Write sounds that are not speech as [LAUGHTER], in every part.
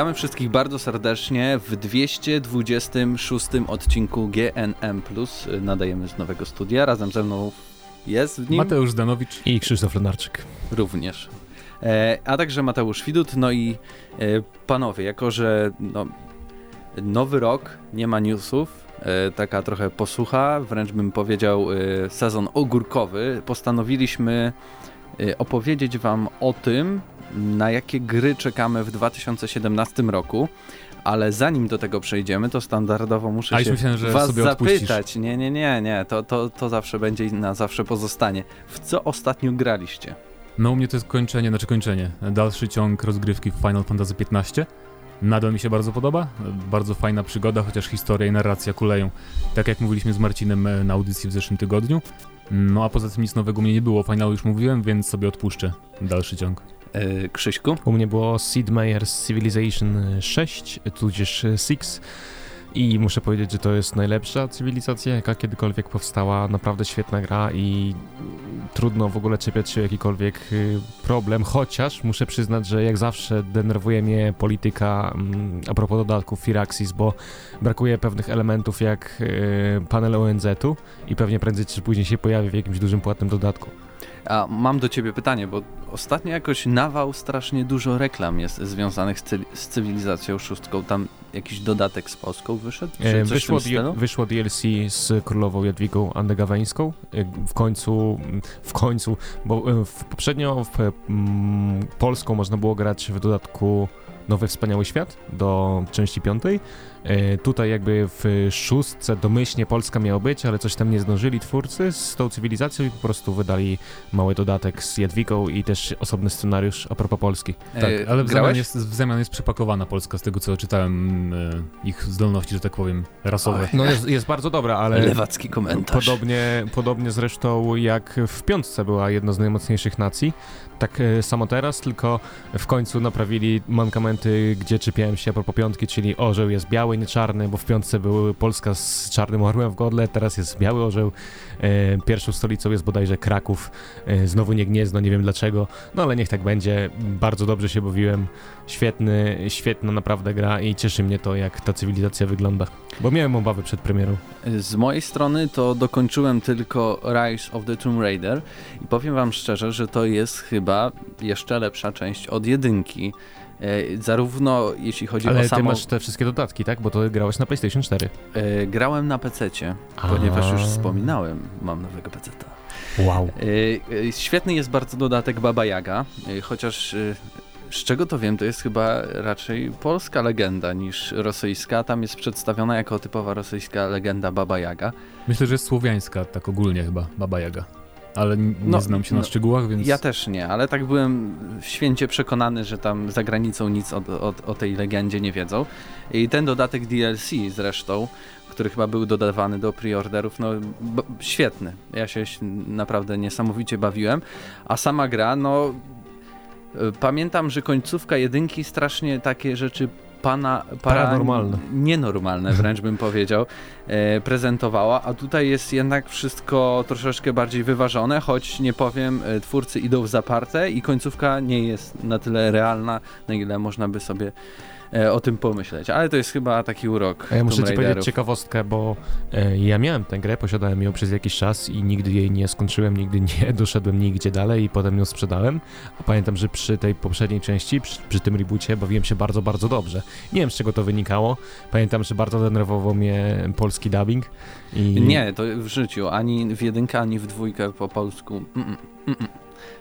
Witamy wszystkich bardzo serdecznie w 226 odcinku GNM+. Nadajemy z nowego studia. Razem ze mną jest w nim Mateusz Danowicz i Krzysztof Lenarczyk. Również. E, a także Mateusz Widut. No i e, panowie, jako że no, nowy rok, nie ma newsów, e, taka trochę posłucha, wręcz bym powiedział e, sezon ogórkowy, postanowiliśmy e, opowiedzieć wam o tym, na jakie gry czekamy w 2017 roku. Ale zanim do tego przejdziemy, to standardowo muszę A się myślałem, że was sobie zapytać. odpuścisz. Nie, nie, nie, nie. To, to, to zawsze będzie i na zawsze pozostanie. W co ostatnio graliście? No u mnie to jest kończenie, znaczy kończenie, dalszy ciąg rozgrywki w Final Fantasy XV. Nadal mi się bardzo podoba, bardzo fajna przygoda, chociaż historia i narracja kuleją, tak jak mówiliśmy z Marcinem e, na audycji w zeszłym tygodniu. No a poza tym nic nowego mnie nie było, finał już mówiłem, więc sobie odpuszczę dalszy ciąg. Yy, Krzyśku? U mnie było Sid Meier's Civilization 6, tudzież 6. I muszę powiedzieć, że to jest najlepsza cywilizacja, jaka kiedykolwiek powstała. Naprawdę świetna gra i trudno w ogóle czepiać się o jakikolwiek y, problem, chociaż muszę przyznać, że jak zawsze denerwuje mnie polityka mm, a propos dodatków Firaxis, bo brakuje pewnych elementów jak y, panel ONZ-u i pewnie prędzej czy później się pojawi w jakimś dużym płatnym dodatku. A mam do ciebie pytanie, bo ostatnio jakoś nawał strasznie dużo reklam jest związanych z, cy z cywilizacją szóstką. Tam jakiś dodatek z Polską wyszedł? Czy E, coś Wyszło, wyszło DLC z królową Jadwigą Andegaweńską. E, W końcu, w końcu, bo e, w, poprzednio w mm, Polską można było grać w dodatku Nowy Wspaniały Świat do części piątej. E, Tutaj jakby w szóstce domyślnie Polska miała być, ale coś tam nie zdążyli twórcy z tą cywilizacją i po prostu wydali mały dodatek z Jadwigą i też osobny scenariusz a propos Polski. Tak, E, ale w zamian, jest, w zamian jest przepakowana Polska, z tego co czytałem e, ich zdolności, że tak powiem, rasowe. No jest, jest bardzo dobra, ale... Lewacki komentarz. Podobnie, podobnie zresztą jak w piątce była jedna z najmocniejszych nacji. Tak samo teraz, tylko w końcu naprawili mankamenty, gdzie czepiałem się a propos piątki, czyli orzeł jest biały, nie czarny, bo w piątce był Polska z czarnym orłem w godle, teraz jest biały orzeł. E, Pierwszą stolicą jest bodajże Kraków, e, znowu nie Gniezno, nie wiem dlaczego, no ale niech tak będzie. Bardzo dobrze się bawiłem. Świetny, świetna naprawdę gra i cieszy mnie to, jak ta cywilizacja wygląda. Bo miałem obawy przed premierą. Z mojej strony to dokończyłem tylko Rise of the Tomb Raider i powiem wam szczerze, że to jest chyba jeszcze lepsza część od jedynki. E, zarówno jeśli chodzi Ale o ty samą... masz te wszystkie dodatki, tak? Bo to grałeś na PlayStation 4. E, grałem na PC-cie, ponieważ już wspominałem, mam nowego PC-ta. Wow. E, Świetny jest bardzo dodatek Baba Jaga, chociaż z czego to wiem, to jest chyba raczej polska legenda niż rosyjska. Tam jest przedstawiona jako typowa rosyjska legenda Baba Jaga. Myślę, że jest słowiańska, tak ogólnie chyba, Baba Jaga. Ale nie No, znam się no, na szczegółach, więc... Ja też nie, ale tak byłem święcie przekonany, że tam za granicą nic o, o, o tej legendzie nie wiedzą. I ten dodatek DLC zresztą, który chyba był dodawany do preorderów, no b- świetny. Ja się naprawdę niesamowicie bawiłem. A sama gra, no y, pamiętam, że końcówka jedynki strasznie takie rzeczy pana, para, Paranormalne. Nienormalne wręcz bym powiedział, e, prezentowała, a tutaj jest jednak wszystko troszeczkę bardziej wyważone, choć nie powiem, e, twórcy idą w zaparte i końcówka nie jest na tyle realna, na ile można by sobie e, o tym pomyśleć. Ale to jest chyba taki urok. A ja muszę ci powiedzieć ciekawostkę, bo e, ja miałem tę grę, posiadałem ją przez jakiś czas i nigdy jej nie skończyłem, nigdy [LAUGHS] nie doszedłem nigdzie dalej i potem ją sprzedałem. A pamiętam, że przy tej poprzedniej części, przy, przy tym reboocie bawiłem się bardzo, bardzo dobrze. Nie wiem z czego to wynikało. Pamiętam, że bardzo denerwował mnie polski dubbing. I... Nie, to w życiu, ani w jedynkę, ani w dwójkę po polsku. Mm, mm, mm, mm.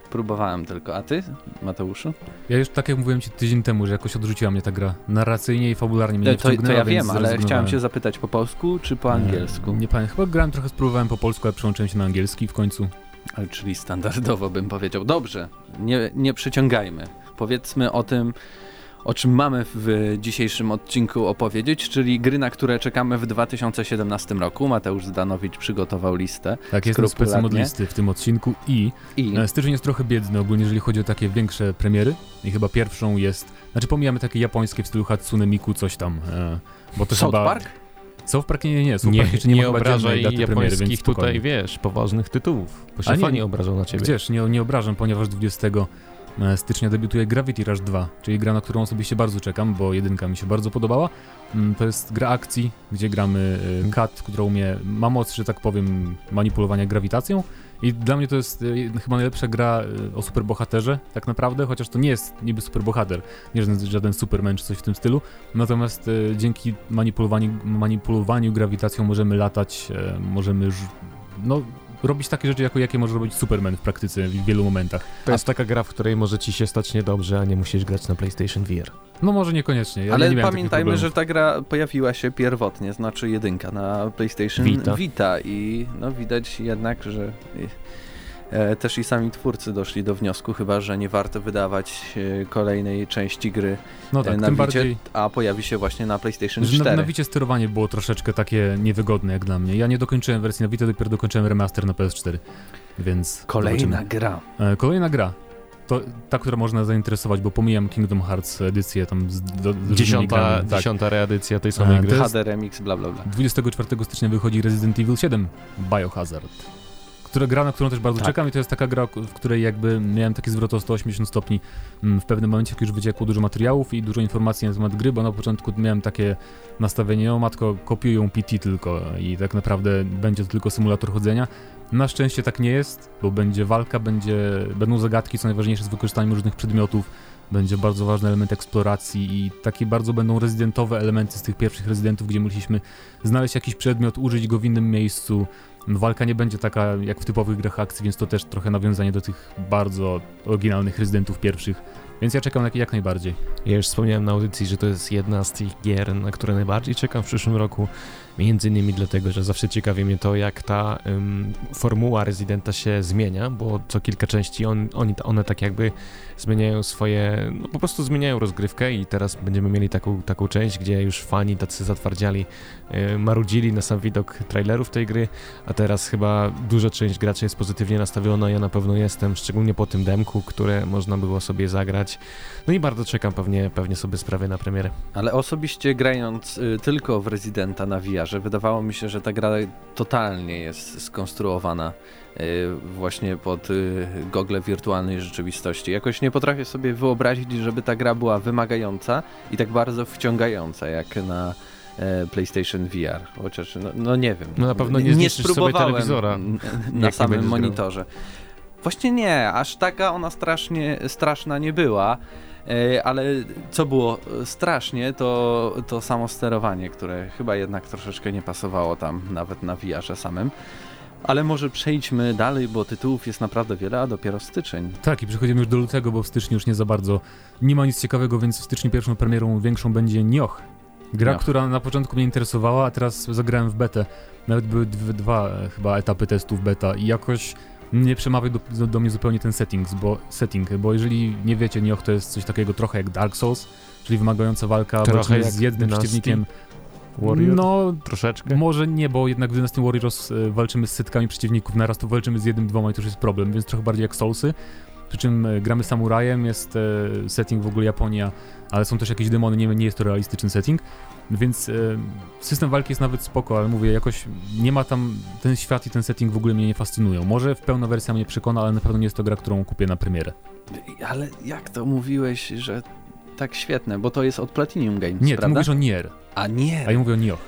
Próbowałem tylko. A ty, Mateuszu? Ja już tak jak mówiłem ci tydzień temu, że jakoś odrzuciła mnie ta gra. Narracyjnie i fabularnie mnie To, nie to, to wciągnęła, ja wiem, ale chciałem cię zapytać po polsku czy po E, angielsku? Nie pamiętam, chyba grałem trochę, spróbowałem po polsku, ale przełączyłem się na angielski w końcu. Ale Czyli standardowo bym powiedział. Dobrze, nie, nie przyciągajmy. Powiedzmy o tym, o czym mamy w dzisiejszym odcinku opowiedzieć, czyli gry, na które czekamy w 2017 roku. Mateusz Zdanowicz przygotował listę. Tak, jestem specem od listy w tym odcinku i I e, styczeń jest trochę biedny ogólnie, jeżeli chodzi o takie większe premiery i chyba pierwszą jest, znaczy pomijamy takie japońskie w stylu Hatsune Miku, coś tam, e, bo to South chyba... Park? South Park nie, nie, nie, South Nie, Park jeszcze nie, nie ma chyba obrażaj daty premiery, więc spokojnie. tutaj, wiesz, poważnych tytułów, bo się A nie, fani obrażą na ciebie. Gdzież, nie, nie obrażam, ponieważ 20 e, stycznia debiutuje Gravity Rush 2, czyli gra, na którą osobiście bardzo czekam, bo jedynka mi się bardzo podobała. Mm, To jest gra akcji, gdzie gramy e, Kat, która umie, ma moc, że tak powiem, manipulowania grawitacją. I dla mnie to jest e, chyba najlepsza gra e, o superbohaterze, tak naprawdę, chociaż to nie jest niby superbohater, nie żaden, żaden Superman czy coś w tym stylu. Natomiast e, dzięki manipulowaniu, manipulowaniu grawitacją możemy latać, e, możemy już, no, robić takie rzeczy, jako jakie może robić Superman w praktyce w wielu momentach. To jest taka gra, w której może ci się stać niedobrze, a nie musisz grać na PlayStation VR. No może niekoniecznie. Ja Ale nie pamiętajmy, że ta gra pojawiła się pierwotnie, znaczy jedynka na PlayStation Vita. Vita, i no widać jednak, że też i sami twórcy doszli do wniosku chyba, że nie warto wydawać e, kolejnej części gry No e, tak, na tym Vicie, bardziej, a pojawi się właśnie na PlayStation że na, 4. na Vicie sterowanie było troszeczkę takie niewygodne jak dla mnie. Ja nie dokończyłem wersji na Vita, dopiero dokończyłem remaster na PS4, więc Kolejna zobaczymy. gra. E, Kolejna gra. To ta, która można zainteresować, bo pomijam Kingdom Hearts edycję tam z, do, z Dziesiąta, grami. Tak. dziesiąta reedycja tej samej A, gry. to jest- HD Remix, bla bla bla. 24 stycznia wychodzi Resident Evil 7 Biohazard. Która gra, na którą też bardzo Tak. czekam i to jest taka gra, w której jakby miałem taki zwrot o 180 stopni mm, w pewnym momencie, jak już wyciekło dużo materiałów i dużo informacji na temat gry, bo na początku miałem takie nastawienie, o matko, kopiują PT tylko i tak naprawdę będzie to tylko symulator chodzenia. Na szczęście tak nie jest, bo będzie walka, będzie, będą zagadki, co najważniejsze z wykorzystaniem różnych przedmiotów, będzie bardzo ważny element eksploracji i takie bardzo będą rezydentowe elementy z tych pierwszych rezydentów, gdzie musieliśmy znaleźć jakiś przedmiot, użyć go w innym miejscu. Walka nie będzie taka jak w typowych grach akcji, więc to też trochę nawiązanie do tych bardzo oryginalnych rezydentów pierwszych. Więc ja czekam na jak najbardziej. Ja już wspomniałem na audycji, że to jest jedna z tych gier, na które najbardziej czekam w przyszłym roku. Między innymi dlatego, że zawsze ciekawi mnie to, jak ta ym, formuła rezydenta się zmienia, bo co kilka części on, oni, one tak jakby zmieniają swoje, no po prostu zmieniają rozgrywkę i teraz będziemy mieli taką, taką część, gdzie już fani tacy zatwardziali y, marudzili na sam widok trailerów tej gry, a teraz chyba duża część graczy jest pozytywnie nastawiona, ja na pewno jestem, szczególnie po tym demku, które można było sobie zagrać. No i bardzo czekam, pewnie, pewnie sobie sprawię na premierę. Ale osobiście grając y, tylko w Residenta na VR-ze, wydawało mi się, że ta gra totalnie jest skonstruowana y, właśnie pod y, gogle wirtualnej rzeczywistości. Jakoś nie potrafię sobie wyobrazić, żeby ta gra była wymagająca i tak bardzo wciągająca jak na e, PlayStation VR. Chociaż, no, no nie wiem. No na pewno nie sobie spróbowałem telewizora, n- jak na nie samym będziesz grał. monitorze. Właśnie nie, aż taka ona strasznie straszna nie była. E, Ale co było strasznie, to, to samo sterowanie, które chyba jednak troszeczkę nie pasowało tam, nawet na VR-ze samym. Ale może przejdźmy dalej, bo tytułów jest naprawdę wiele, a dopiero styczeń. Tak, i przechodzimy już do lutego, bo w styczniu już nie za bardzo nie ma nic ciekawego, więc w styczniu pierwszą premierą większą będzie Nioh. Gra, Nioh. która na początku mnie interesowała, a teraz zagrałem w betę. Nawet były dwa, dwa e, chyba etapy testów beta i jakoś nie przemawia do, do, mnie zupełnie ten settings, bo, setting, bo jeżeli nie wiecie, Nioh to jest coś takiego trochę jak Dark Souls, czyli wymagająca walka Trochę z jednym przeciwnikiem. Warrior? No, Troszeczkę. może nie, bo jednak w Dynasty Warriors e, walczymy z setkami przeciwników, naraz to walczymy z jednym, dwoma i to już jest problem, więc trochę bardziej jak Soulsy. Przy czym e, gramy samurajem, jest e, setting w ogóle Japonia, ale są też jakieś demony, nie, nie jest to realistyczny setting, więc e, system walki jest nawet spoko, ale mówię, jakoś nie ma tam, ten świat i ten setting w ogóle mnie nie fascynują. Może w pełna wersja mnie przekona, ale na pewno nie jest to gra, którą kupię na premierę. Ale jak to mówiłeś, że tak świetne, bo to jest od Platinum Games, Nie, ty prawda? mówisz o Nier, A nie, a ja mówię o Nioh.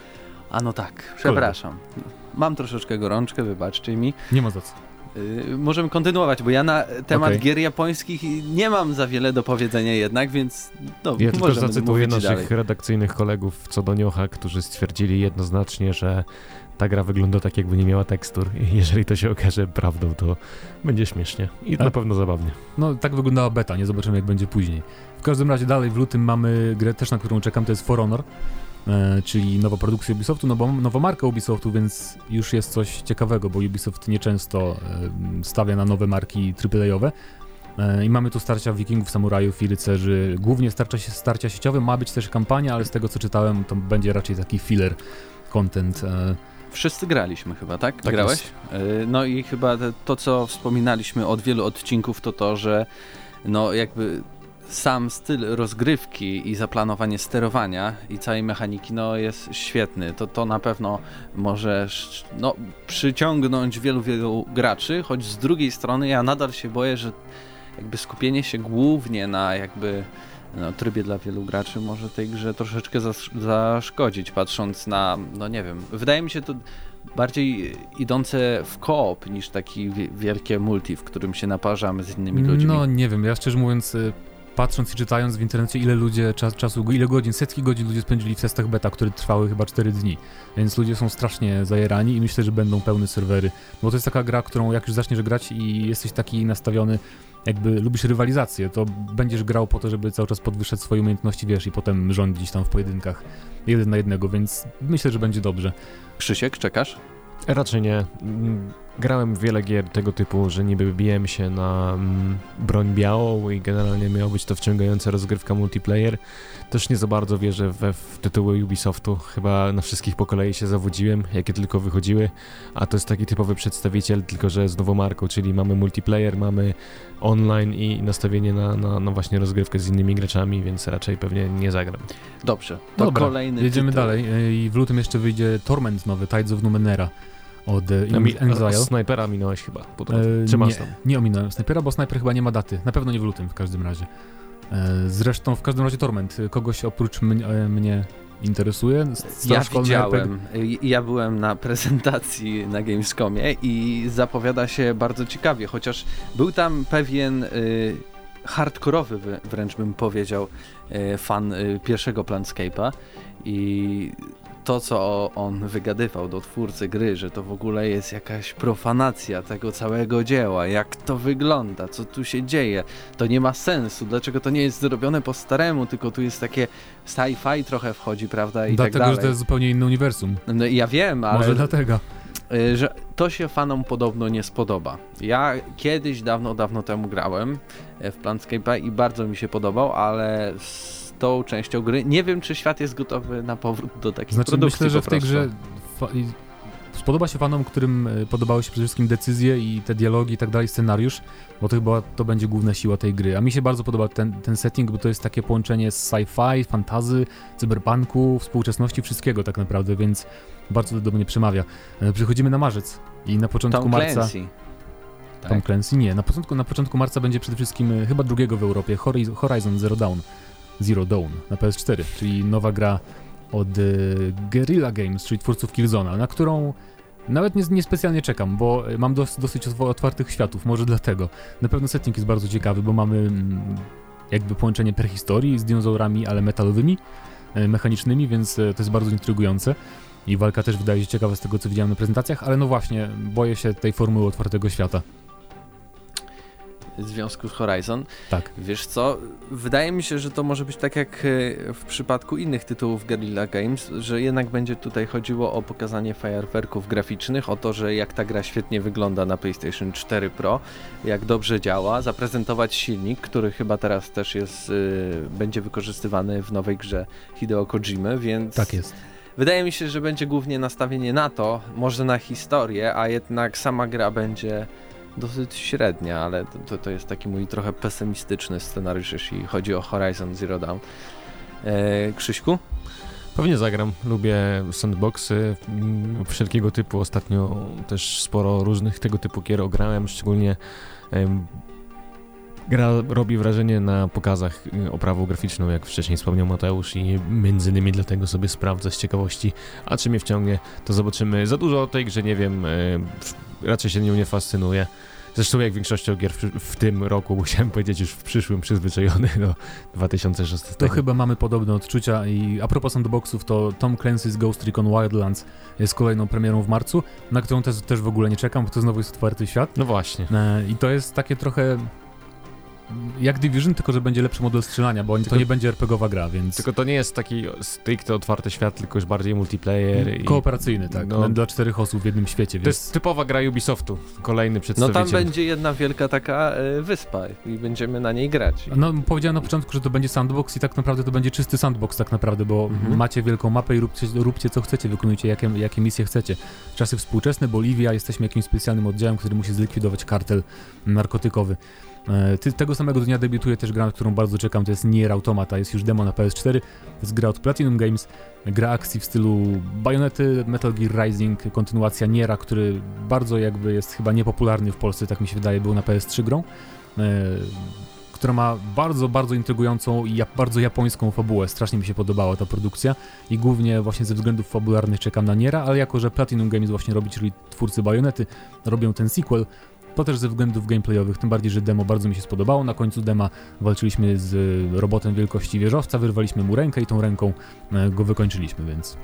a no tak, przepraszam. Mam troszeczkę gorączkę, wybaczcie mi. Nie ma za co. Yy, możemy kontynuować, bo ja na temat Okej. gier japońskich nie mam za wiele do powiedzenia jednak, więc no, Ja tylko zacytuję naszych dalej. redakcyjnych kolegów co do Niocha, którzy stwierdzili jednoznacznie, że ta gra wygląda tak, jakby nie miała tekstur. I jeżeli to się okaże prawdą, to będzie śmiesznie i A- na pewno zabawnie. No, tak wyglądała beta, nie zobaczymy jak będzie później. W każdym razie dalej w lutym mamy grę też, na którą czekam, to jest For Honor, czyli nowa produkcja Ubisoftu, no bo nowa marka Ubisoftu, więc już jest coś ciekawego, bo Ubisoft nieczęsto e, stawia na nowe marki AAA-owe. E, I mamy tu starcia wikingów, samurajów i rycerzy. Głównie starcia, starcia sieciowe, ma być też kampania, ale z tego co czytałem, to będzie raczej taki filler content. E, Wszyscy graliśmy chyba, tak? Tak Grałeś? Yy, No i chyba to, co wspominaliśmy od wielu odcinków, to to, że no jakby sam styl rozgrywki i zaplanowanie sterowania i całej mechaniki no jest świetny. To, to na pewno może no, przyciągnąć wielu, wielu graczy, choć z drugiej strony ja nadal się boję, że jakby skupienie się głównie na jakby no, trybie dla wielu graczy może tej grze troszeczkę zaszkodzić, patrząc na, no nie wiem, wydaje mi się to bardziej idące w koop niż taki wielkie multi, w którym się naparzamy z innymi ludźmi. No nie wiem, ja szczerze mówiąc y, patrząc i czytając w internecie, ile ludzie czas, czasu, ile godzin, setki godzin ludzie spędzili w testach beta, które trwały chyba 4 dni. Więc ludzie są strasznie zajerani i myślę, że będą pełne serwery. Bo to jest taka gra, którą jak już zaczniesz grać i jesteś taki nastawiony, jakby lubisz rywalizację, to będziesz grał po to, żeby cały czas podwyższać swoje umiejętności, wiesz, i potem rządzić tam w pojedynkach jeden na jednego, więc myślę, że będzie dobrze. Krzysiek, czekasz? Raczej nie. Grałem wiele gier tego typu, że niby biłem się na mm, broń białą i generalnie miała być to wciągająca rozgrywka multiplayer. Też nie za bardzo wierzę we w tytuły Ubisoftu. Chyba na wszystkich po kolei się zawodziłem, jakie tylko wychodziły, a to jest taki typowy przedstawiciel, tylko że z nową marką, czyli mamy multiplayer, mamy online i nastawienie na, na, na właśnie rozgrywkę z innymi graczami, więc raczej pewnie nie zagram. Dobrze, to Dobra, kolejny jedziemy tytuł. dalej e, i w lutym jeszcze wyjdzie Torment nowy, Tides of Numenera od e, Mi Exile. Snajpera minąłeś chyba po drodze. Czy masz nie, tam? nie ominąłem Snajpera, bo Snajper chyba nie ma daty. Na pewno nie w lutym w każdym razie. E, zresztą w każdym razie Torment. Kogoś oprócz mnie, mnie interesuje? Ja widziałem. RPG? Ja byłem na prezentacji na Gamescomie i zapowiada się bardzo ciekawie, chociaż był tam pewien y, hardkorowy wręcz bym powiedział y, fan y, pierwszego Planscape'a i to, co on wygadywał do twórcy gry, że to w ogóle jest jakaś profanacja tego całego dzieła, jak to wygląda, co tu się dzieje, to nie ma sensu, dlaczego to nie jest zrobione po staremu, tylko tu jest takie sci-fi trochę wchodzi, prawda, i Dlatego, tak dalej. że to jest zupełnie inny uniwersum. No ja wiem, ale... Może dlatego. Y, że to się fanom podobno nie spodoba. Ja kiedyś, dawno, dawno temu grałem y, w Planscape'a i bardzo mi się podobał, ale tą częścią gry. Nie wiem, czy świat jest gotowy na powrót do takich znaczy, produkcji myślę, że w tej grze spodoba się fanom, którym e, podobały się przede wszystkim decyzje i te dialogi i tak dalej, scenariusz, bo to chyba to będzie główna siła tej gry. A mi się bardzo podoba ten, ten setting, bo to jest takie połączenie z sci-fi, fantazy, cyberpunku, współczesności, wszystkiego tak naprawdę, więc bardzo to do mnie przemawia. E, Przechodzimy na marzec i na początku Tom marca... Clancy. Tom tak. Clancy? Nie, na początku, na początku marca będzie przede wszystkim e, chyba drugiego w Europie, Horizon Zero Dawn. Zero Dawn na PS4, czyli nowa gra od y, Guerrilla Games, czyli twórców Killzona, na którą nawet nie, nie specjalnie czekam, bo mam dos, dosyć otwartych światów, może dlatego. Na pewno setting jest bardzo ciekawy, bo mamy mm, jakby połączenie prehistorii z dinozaurami, ale metalowymi, y, mechanicznymi, więc y, to jest bardzo intrygujące. I walka też wydaje się ciekawa z tego, co widziałem na prezentacjach, ale no właśnie, boję się tej formuły otwartego świata w związku z Horizon. Tak. Wiesz co, wydaje mi się, że to może być tak jak e, w przypadku innych tytułów Guerrilla Games, że jednak będzie tutaj chodziło o pokazanie fajerwerków graficznych, o to, że jak ta gra świetnie wygląda na PlayStation 4 Pro, jak dobrze działa, zaprezentować silnik, który chyba teraz też jest, y, będzie wykorzystywany w nowej grze Hideo Kojimy, więc... Tak jest. Wydaje mi się, że będzie głównie nastawienie na to, może na historię, a jednak sama gra będzie dosyć średnia, ale to, to jest taki mój trochę pesymistyczny scenariusz, jeśli chodzi o Horizon Zero Dawn. E, Krzyśku? Pewnie zagram. Lubię sandboxy mm, wszelkiego typu. Ostatnio też sporo różnych tego typu gier ograłem, szczególnie Gra robi wrażenie na pokazach y, oprawą graficzną, jak wcześniej wspomniał Mateusz i między innymi dlatego sobie sprawdzę z ciekawości, a czy mnie wciągnie, to zobaczymy. Za dużo o tej grze nie wiem, y, raczej się nią nie fascynuję. Zresztą jak większością gier w, w, tym roku, musiałem powiedzieć już w przyszłym, przyzwyczajony do 2016. To chyba mamy podobne odczucia i a propos sandboxów, to Tom Clancy's Ghost Recon Wildlands jest kolejną premierą w marcu, na którą też, też w ogóle nie czekam, bo to znowu jest otwarty świat. No właśnie. E, I to jest takie trochę jak Division, tylko że będzie lepszy model strzelania, bo tylko, to nie będzie RPGowa gra, więc... Tylko to nie jest taki stricte otwarty świat, tylko już bardziej multiplayer i... Kooperacyjny, tak, no, dla czterech osób w jednym świecie, To jest typowa gra Ubisoftu, kolejny przedstawiciel. No tam będzie jedna wielka taka y, wyspa i będziemy na niej grać. No powiedziałem na początku, że to będzie sandbox i tak naprawdę to będzie czysty sandbox tak naprawdę, bo mhm. macie wielką mapę i róbcie, róbcie co chcecie, wykonujcie jakie, jakie misje chcecie. Czasy współczesne, Boliwia, jesteśmy jakimś specjalnym oddziałem, który musi zlikwidować kartel narkotykowy. E, tego samego dnia debiutuje też gra, na którą bardzo czekam, to jest Nier Automata, jest już demo na PS4, to jest gra od Platinum Games, gra akcji w stylu Bajonety, Metal Gear Rising, kontynuacja Niera, który bardzo jakby jest chyba niepopularny w Polsce, tak mi się wydaje, był na PS3 grą, e, która ma bardzo, bardzo intrygującą i bardzo japońską fabułę. Strasznie mi się podobała ta produkcja i głównie właśnie ze względów fabularnych czekam na Niera, ale jako, że Platinum Games właśnie robi, czyli twórcy Bajonety, robią ten sequel, to też ze względów gameplayowych, tym bardziej, że demo bardzo mi się spodobało. Na końcu dema walczyliśmy z robotem wielkości wieżowca, wyrwaliśmy mu rękę i tą ręką e, go wykończyliśmy, więc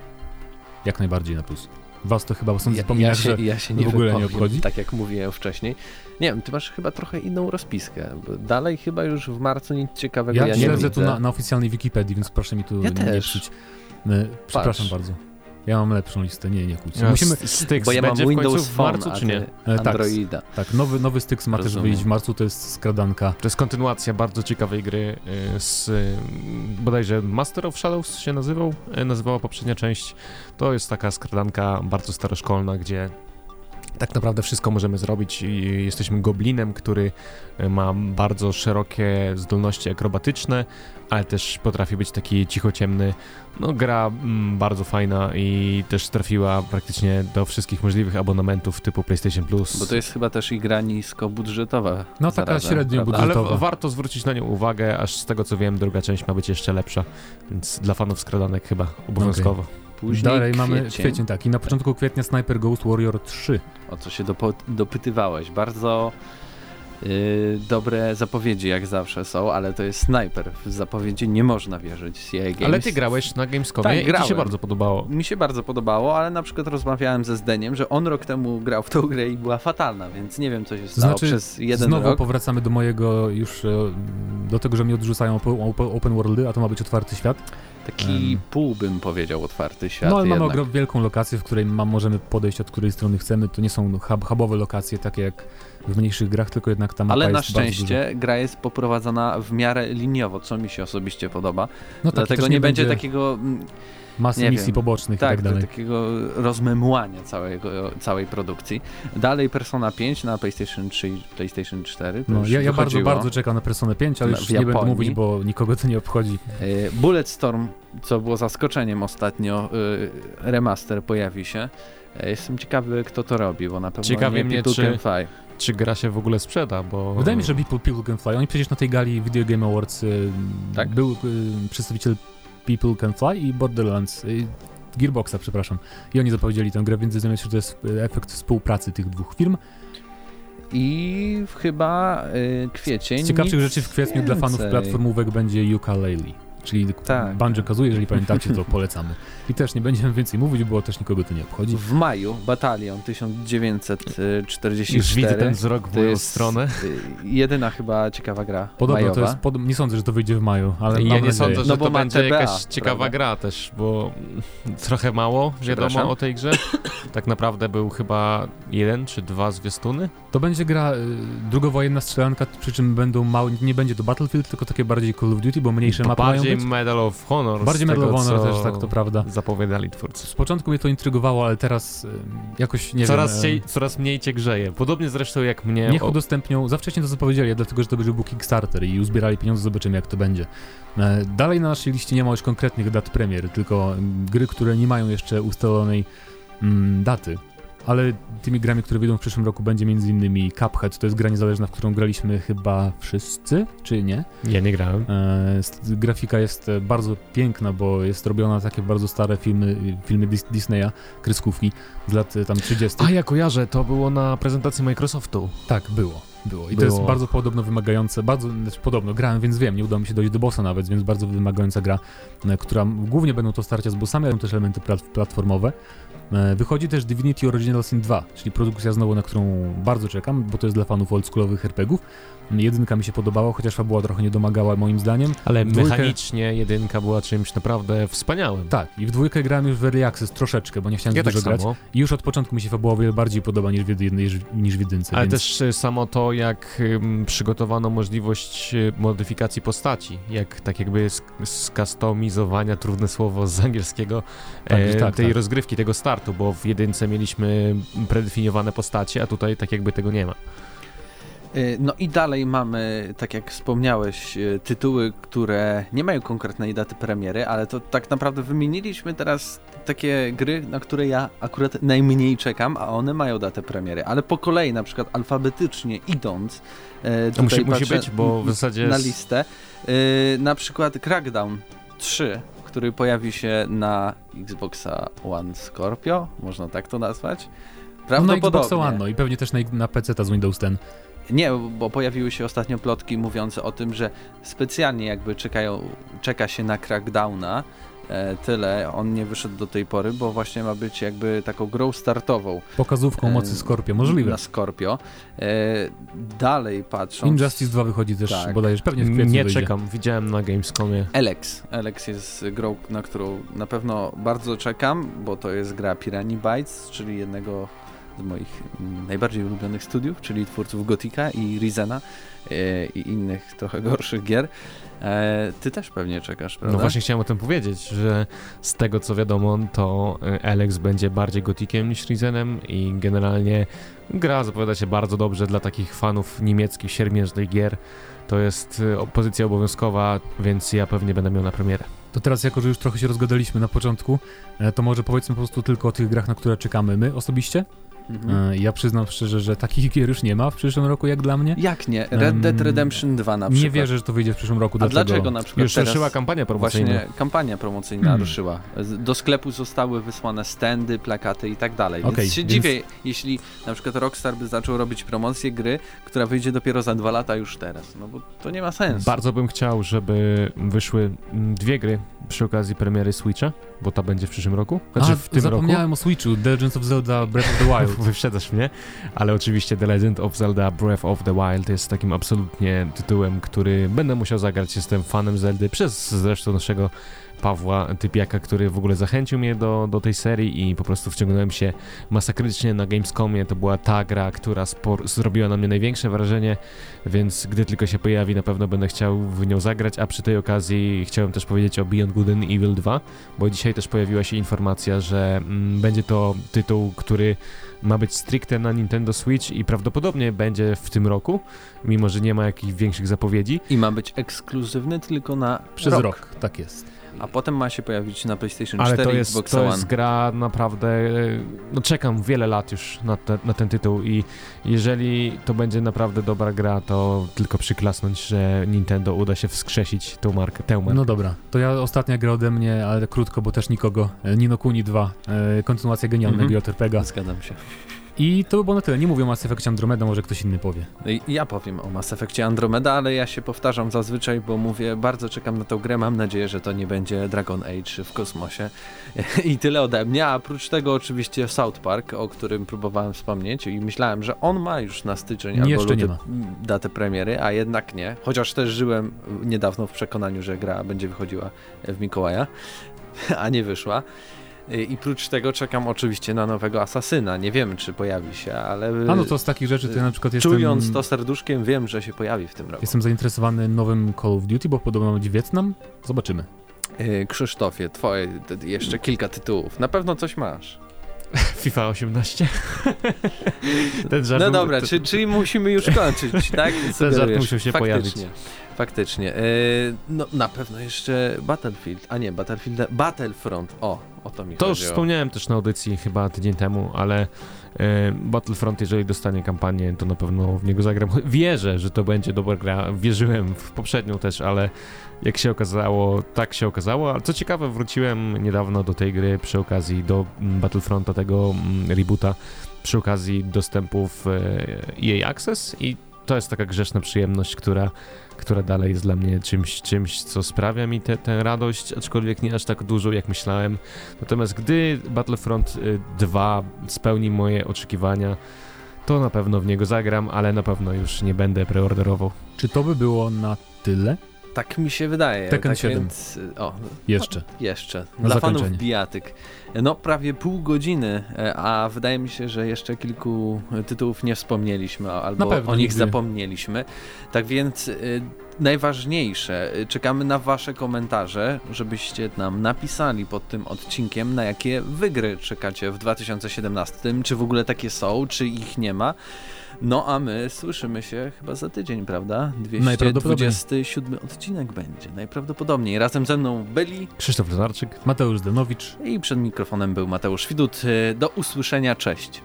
jak najbardziej na plus. Was to chyba sądzę, Ja, ja, się, że ja się w nie ogóle nie obchodzi? Tak jak mówiłem wcześniej. Nie wiem, ty masz chyba trochę inną rozpiskę. Dalej chyba już w marcu nic ciekawego ja, ja, nie śledzę tu na, na oficjalnej Wikipedii, więc proszę mi tu Ja nie też. psuć. E, Przepraszam Patrz. bardzo. Ja mam lepszą listę, nie, nie kłóćcie. A Musimy, Styx Bo ja mam będzie w Windows końcu w Phone, marcu, a czy nie? E, tak. Androida. tak, nowy, nowy Styx ma też wyjść w marcu, to jest skradanka. To jest kontynuacja bardzo ciekawej gry y, z y, bodajże Master of Shadows się nazywał, y, nazywała poprzednia część. To jest taka skradanka bardzo staroszkolna, gdzie tak naprawdę wszystko możemy zrobić. Jesteśmy goblinem, który y, ma bardzo szerokie zdolności akrobatyczne, ale też potrafi być taki cichociemny. No gra mm, bardzo fajna i też trafiła praktycznie do wszystkich możliwych abonamentów typu PlayStation Plus. Bo to jest chyba też i gra niskobudżetowa. No, taka zarazem, średnio prawda? Ale budżetowa. w, warto zwrócić na nią uwagę, aż z tego co wiem, druga część ma być jeszcze lepsza, więc dla fanów skradanek chyba obowiązkowo. Później Dalej mamy kwiecień, kwiecień, tak. I na początku kwietnia Sniper Ghost Warrior 3. O co się dopytywałeś. Bardzo yy, dobre zapowiedzi jak zawsze są, ale to jest snajper. W zapowiedzi nie można wierzyć. CI Games. Ale ty grałeś na Gamescomie Tak, i ci się grałem. bardzo podobało. Mi się bardzo podobało, ale na przykład rozmawiałem ze Zdeniem, że on rok temu grał w tą grę i była fatalna, więc nie wiem co się stało Znaczy, przez jeden Znowu rok. powracamy do mojego już, e, do tego, że mi odrzucają open, worldy, a to ma być otwarty świat. Taki Em. pół bym powiedział otwarty świat no ale mamy jednak. ogrom, wielką lokację, w której ma, możemy podejść od której strony chcemy. To nie są hub, hubowe lokacje, takie jak w mniejszych grach, tylko jednak ta mapa Ale na jest bardzo duża. szczęście gra jest poprowadzona w miarę liniowo, co mi się osobiście podoba. No tak, Dlatego też nie, będzie takiego mm, masy nie misji wiem. pobocznych i tak, tak dalej. takiego rozmemłania całego, całej produkcji. Dalej Persona 5 na PlayStation 3 i PlayStation 4. To No, ja, ja bardzo, bardzo czekam na Personę 5, ale już nie będę mówić, bo nikogo to nie obchodzi. Y, Bulletstorm, co było zaskoczeniem ostatnio, y, remaster pojawi się. Y, Jestem ciekawy, kto to robi, bo na pewno Ciekawi nie mnie, czy- Can Fly. Czy gra się w ogóle sprzeda, bo... Wydaje mi się, że People, People Can Fly. Oni przecież na tej gali Video Game Awards y, Tak? był y, przedstawiciel People Can Fly i Borderlands. Y, Gearboxa, przepraszam. I oni zapowiedzieli tę grę, więc zdaje się, że to jest y, efekt współpracy tych dwóch firm. I chyba y, kwiecień. Z ciekawszych rzeczy w kwietniu dla fanów więcej. platformówek będzie Ukulele. Czyli Tak. Banjo Kazooie, jeżeli pamiętacie, to polecamy. I też nie będziemy więcej mówić, bo też nikogo to nie obchodzi. W maju Batalion 1944. Już widzę ten wzrok w To moją jest stronę. y, jedyna chyba ciekawa gra Podobno majowa. to jest, pod... nie sądzę, że to wyjdzie w maju, ale ja nie nadzieję. sądzę, że No bo to będzie TBA, jakaś ciekawa prawda? gra też, bo trochę mało wiadomo o tej grze. Tak naprawdę był chyba jeden czy dwa zwiastuny. To będzie gra y, drugowojenna strzelanka, przy czym będą małe, nie będzie to Battlefield, tylko takie bardziej Call of Duty, bo mniejsze mapy mają bardziej. Medal of Honor. Bardziej Medal of Honor też, tak, to prawda. Zapowiadali twórcy. Z początku mnie to intrygowało, ale teraz jakoś nie coraz, wiem. coraz mniej cię grzeje. Podobnie zresztą jak mnie. Niech o- udostępnią, za wcześnie to zapowiedzieli, dlatego że to był Kickstarter i uzbierali pieniądze, zobaczymy jak to będzie. E, Dalej na naszej liście nie ma już konkretnych dat premier, tylko gry, które nie mają jeszcze ustalonej mm, daty. Ale tymi grami, które wyjdą w przyszłym roku będzie m.in. Cuphead, to jest gra niezależna, w którą graliśmy chyba wszyscy, czy nie? Ja nie grałem. E, grafika jest e, bardzo piękna, bo jest robiona na takie bardzo stare filmy, filmy Dis- Disneya, kreskówki z lat e, tam 30. A ja kojarzę, to było na prezentacji Microsoftu. Tak, było. Było. I to Było. jest bardzo podobno wymagające, bardzo, znaczy podobno, grałem, więc wiem, nie udało mi się dojść do bossa nawet, więc bardzo wymagająca gra, e, która głównie będą to starcia z bossami, ale też elementy plat platformowe. E, Wychodzi też Divinity Original Sin 2, czyli produkcja znowu, na którą bardzo czekam, bo to jest dla fanów oldschoolowych RPGów. Jedynka mi się podobała, chociaż fabuła trochę nie domagała moim zdaniem. Ale Dwójkę- mechanicznie jedynka była czymś naprawdę wspaniałym. Tak, i w dwójkę grałem już w Early Access troszeczkę, bo nie chciałem Ja dużo tak grać. samo. I już od początku mi się fabuła o wiele bardziej podoba niż w jednej niż, w jedynce. Ale więc... też y, samo to, jak przygotowano możliwość y, modyfikacji postaci, jak tak jakby sk- skustomizowania, trudne słowo z angielskiego, Tak, e, tak, tej tak. rozgrywki, tego startu, bo w jedynce mieliśmy predefiniowane postacie, a tutaj tak jakby tego nie ma. Y, No i dalej mamy, tak jak wspomniałeś, y, tytuły, które nie mają konkretnej daty premiery, ale to tak naprawdę wymieniliśmy teraz takie gry, na które ja akurat najmniej czekam, a one mają datę premiery. Ale po kolei, na przykład alfabetycznie idąc, e, To musi, musi być, bo w zasadzie... na jest- listę, y, na przykład Crackdown 3, który pojawi się na Xboxa One Scorpio, można tak to nazwać. No na Prawdopodobnie. Xbox One, no i pewnie też na, na PC z Windows 10. Nie, bo pojawiły się ostatnio plotki mówiące o tym, że specjalnie jakby czekają, czeka się na Crackdowna. E, tyle, on nie wyszedł do tej pory, bo właśnie ma być jakby taką grą startową Pokazówką E, mocy Scorpio, możliwe. na Scorpio. E, dalej patrząc... Injustice 2 wychodzi też Tak. bodajże, pewnie w kwietniu Nie wyjdzie. czekam, widziałem na Gamescomie. Alex. Alex jest grą, na którą na pewno bardzo czekam, bo to jest gra Piranha Bytes, czyli jednego z moich mm, najbardziej ulubionych studiów, czyli twórców Gotika i Rizena e, i innych trochę gorszych gier. E, ty też pewnie czekasz, prawda? No właśnie chciałem o tym powiedzieć, że z tego co wiadomo, to y, Alex będzie bardziej gotikiem niż Rizenem i generalnie gra zapowiada się bardzo dobrze dla takich fanów niemieckich, siermiężnych gier. To jest pozycja obowiązkowa, więc ja pewnie będę miał na premierę. To teraz, jako że już trochę się rozgadaliśmy na początku, e, to może powiedzmy po prostu tylko o tych grach, na które czekamy my osobiście. Mhm. E, Ja przyznam szczerze, że takich [LAUGHS] gier już nie ma w przyszłym roku jak dla mnie. Jak nie? Red Dead Redemption 2 na przykład. Nie wierzę, że to wyjdzie w przyszłym roku. A Dlaczego? dlaczego na przykład Już teraz... ruszyła kampania promocyjna. Właśnie kampania promocyjna Hmm. ruszyła. Do sklepu zostały wysłane standy, plakaty i tak dalej. Okej, więc się więc- dziwię, jeśli na przykład Rockstar by zaczął robić promocję gry, która wyjdzie dopiero za dwa lata już teraz. No bo to nie ma sensu. Bardzo bym chciał, żeby wyszły mm, dwie gry przy okazji premiery Switcha, bo ta będzie w przyszłym roku. Znaczy A, w tym roku. zapomniałem o Switchu, The Legends of Zelda Breath of the Wild. [LAUGHS] Wyprzedzasz mnie, ale oczywiście The Legend of Zelda Breath of the Wild jest takim absolutnie tytułem, który będę musiał zagrać. Jestem fanem Zeldy przez zresztą naszego Pawła Typiaka, który w ogóle zachęcił mnie do, do tej serii i po prostu wciągnąłem się masakrycznie na Gamescomie. To była ta gra, która spor- zrobiła na mnie największe wrażenie, więc gdy tylko się pojawi, na pewno będę chciał w nią zagrać, a przy tej okazji chciałem też powiedzieć o Beyond Good and Evil 2, bo dzisiaj też pojawiła się informacja, że mm, będzie to tytuł, który ma być stricte na Nintendo Switch i prawdopodobnie będzie w tym roku, mimo że nie ma jakichś większych zapowiedzi. I ma być ekskluzywny tylko na Przez rok. rok. tak jest. A potem ma się pojawić na PlayStation Ale 4 to jest, Xbox to One. jest gra naprawdę, e, no czekam wiele lat już na, te, na ten tytuł i jeżeli to będzie naprawdę dobra gra, to tylko przyklasnąć, że Nintendo uda się wskrzesić tą markę, tę markę. No dobra, to ja ostatnia gra ode mnie, ale krótko, bo też nikogo. E, Nino Kuni 2, e, kontynuacja genialnego Mhm. JRPGa. Zgadzam się. I to by było na tyle. Nie mówię o Mass Effect Andromeda, może ktoś inny powie. Ja powiem o Mass Effectie Andromeda, ale ja się powtarzam zazwyczaj, bo mówię, bardzo czekam na tą grę, mam nadzieję, że to nie będzie Dragon Age w kosmosie. [LAUGHS] I tyle ode mnie, a oprócz tego oczywiście South Park, o którym próbowałem wspomnieć i myślałem, że on ma już na styczeń albo Jeszcze luty nie ma. datę premiery, a jednak nie. Chociaż też żyłem niedawno w przekonaniu, że gra będzie wychodziła w Mikołaja, [LAUGHS] a nie wyszła. I prócz tego czekam oczywiście na nowego Asasyna. Nie wiem, czy pojawi się, ale A no to z takich rzeczy to ja na przykład jestem... czując to serduszkiem wiem, że się pojawi w tym roku. Jestem zainteresowany nowym Call of Duty, bo podobno będzie Wietnam. Zobaczymy. Yy, Krzysztofie, twoje jeszcze kilka tytułów. Na pewno coś masz. FIFA 18. [LAUGHS] ten żart No dobra, to- czy, czyli musimy już kończyć, [LAUGHS] tak? żart Sugerujesz. musiał się faktycznie, Faktycznie. Yy, no na pewno jeszcze Battlefield, a nie, Battlefield, Battlefront. O, o to mi To już wspomniałem też na audycji chyba tydzień temu, ale e, Battlefront, jeżeli dostanie kampanię, to na pewno w niego zagram. [LAUGHS] Wierzę, że to będzie dobra gra. Wierzyłem w poprzednią też, ale jak się okazało, tak się okazało. A co ciekawe, wróciłem niedawno do tej gry przy okazji do mm, Battlefronta, tego mm, reboota, przy okazji dostępów e, EA Access i to jest taka grzeszna przyjemność, która, która dalej jest dla mnie czymś, czymś co sprawia mi tę radość, aczkolwiek nie aż tak dużo, jak myślałem. Natomiast gdy Battlefront y, 2 spełni moje oczekiwania, to na pewno w niego zagram, ale na pewno już nie będę preorderował. Czy to by było na tyle? Tak mi się wydaje. Tekken tak 7. Więc, o, Jeszcze. jeszcze. Na Dla fanów bijatyk. no prawie pół godziny, e, a wydaje mi się, że jeszcze kilku tytułów nie wspomnieliśmy albo o nich nigdy. zapomnieliśmy. Tak więc y, najważniejsze, y, czekamy na wasze komentarze, żebyście nam napisali pod tym odcinkiem, na jakie wygry czekacie w 2017, czy w ogóle takie są, czy ich nie ma. No a my słyszymy się chyba za tydzień, prawda? Najprawdopodobniej. 227 odcinek będzie, najprawdopodobniej. Razem ze mną byli Krzysztof Lenarczyk. Mateusz Zdenowicz. i przed mikrofonem był Mateusz Widut. Do usłyszenia, cześć.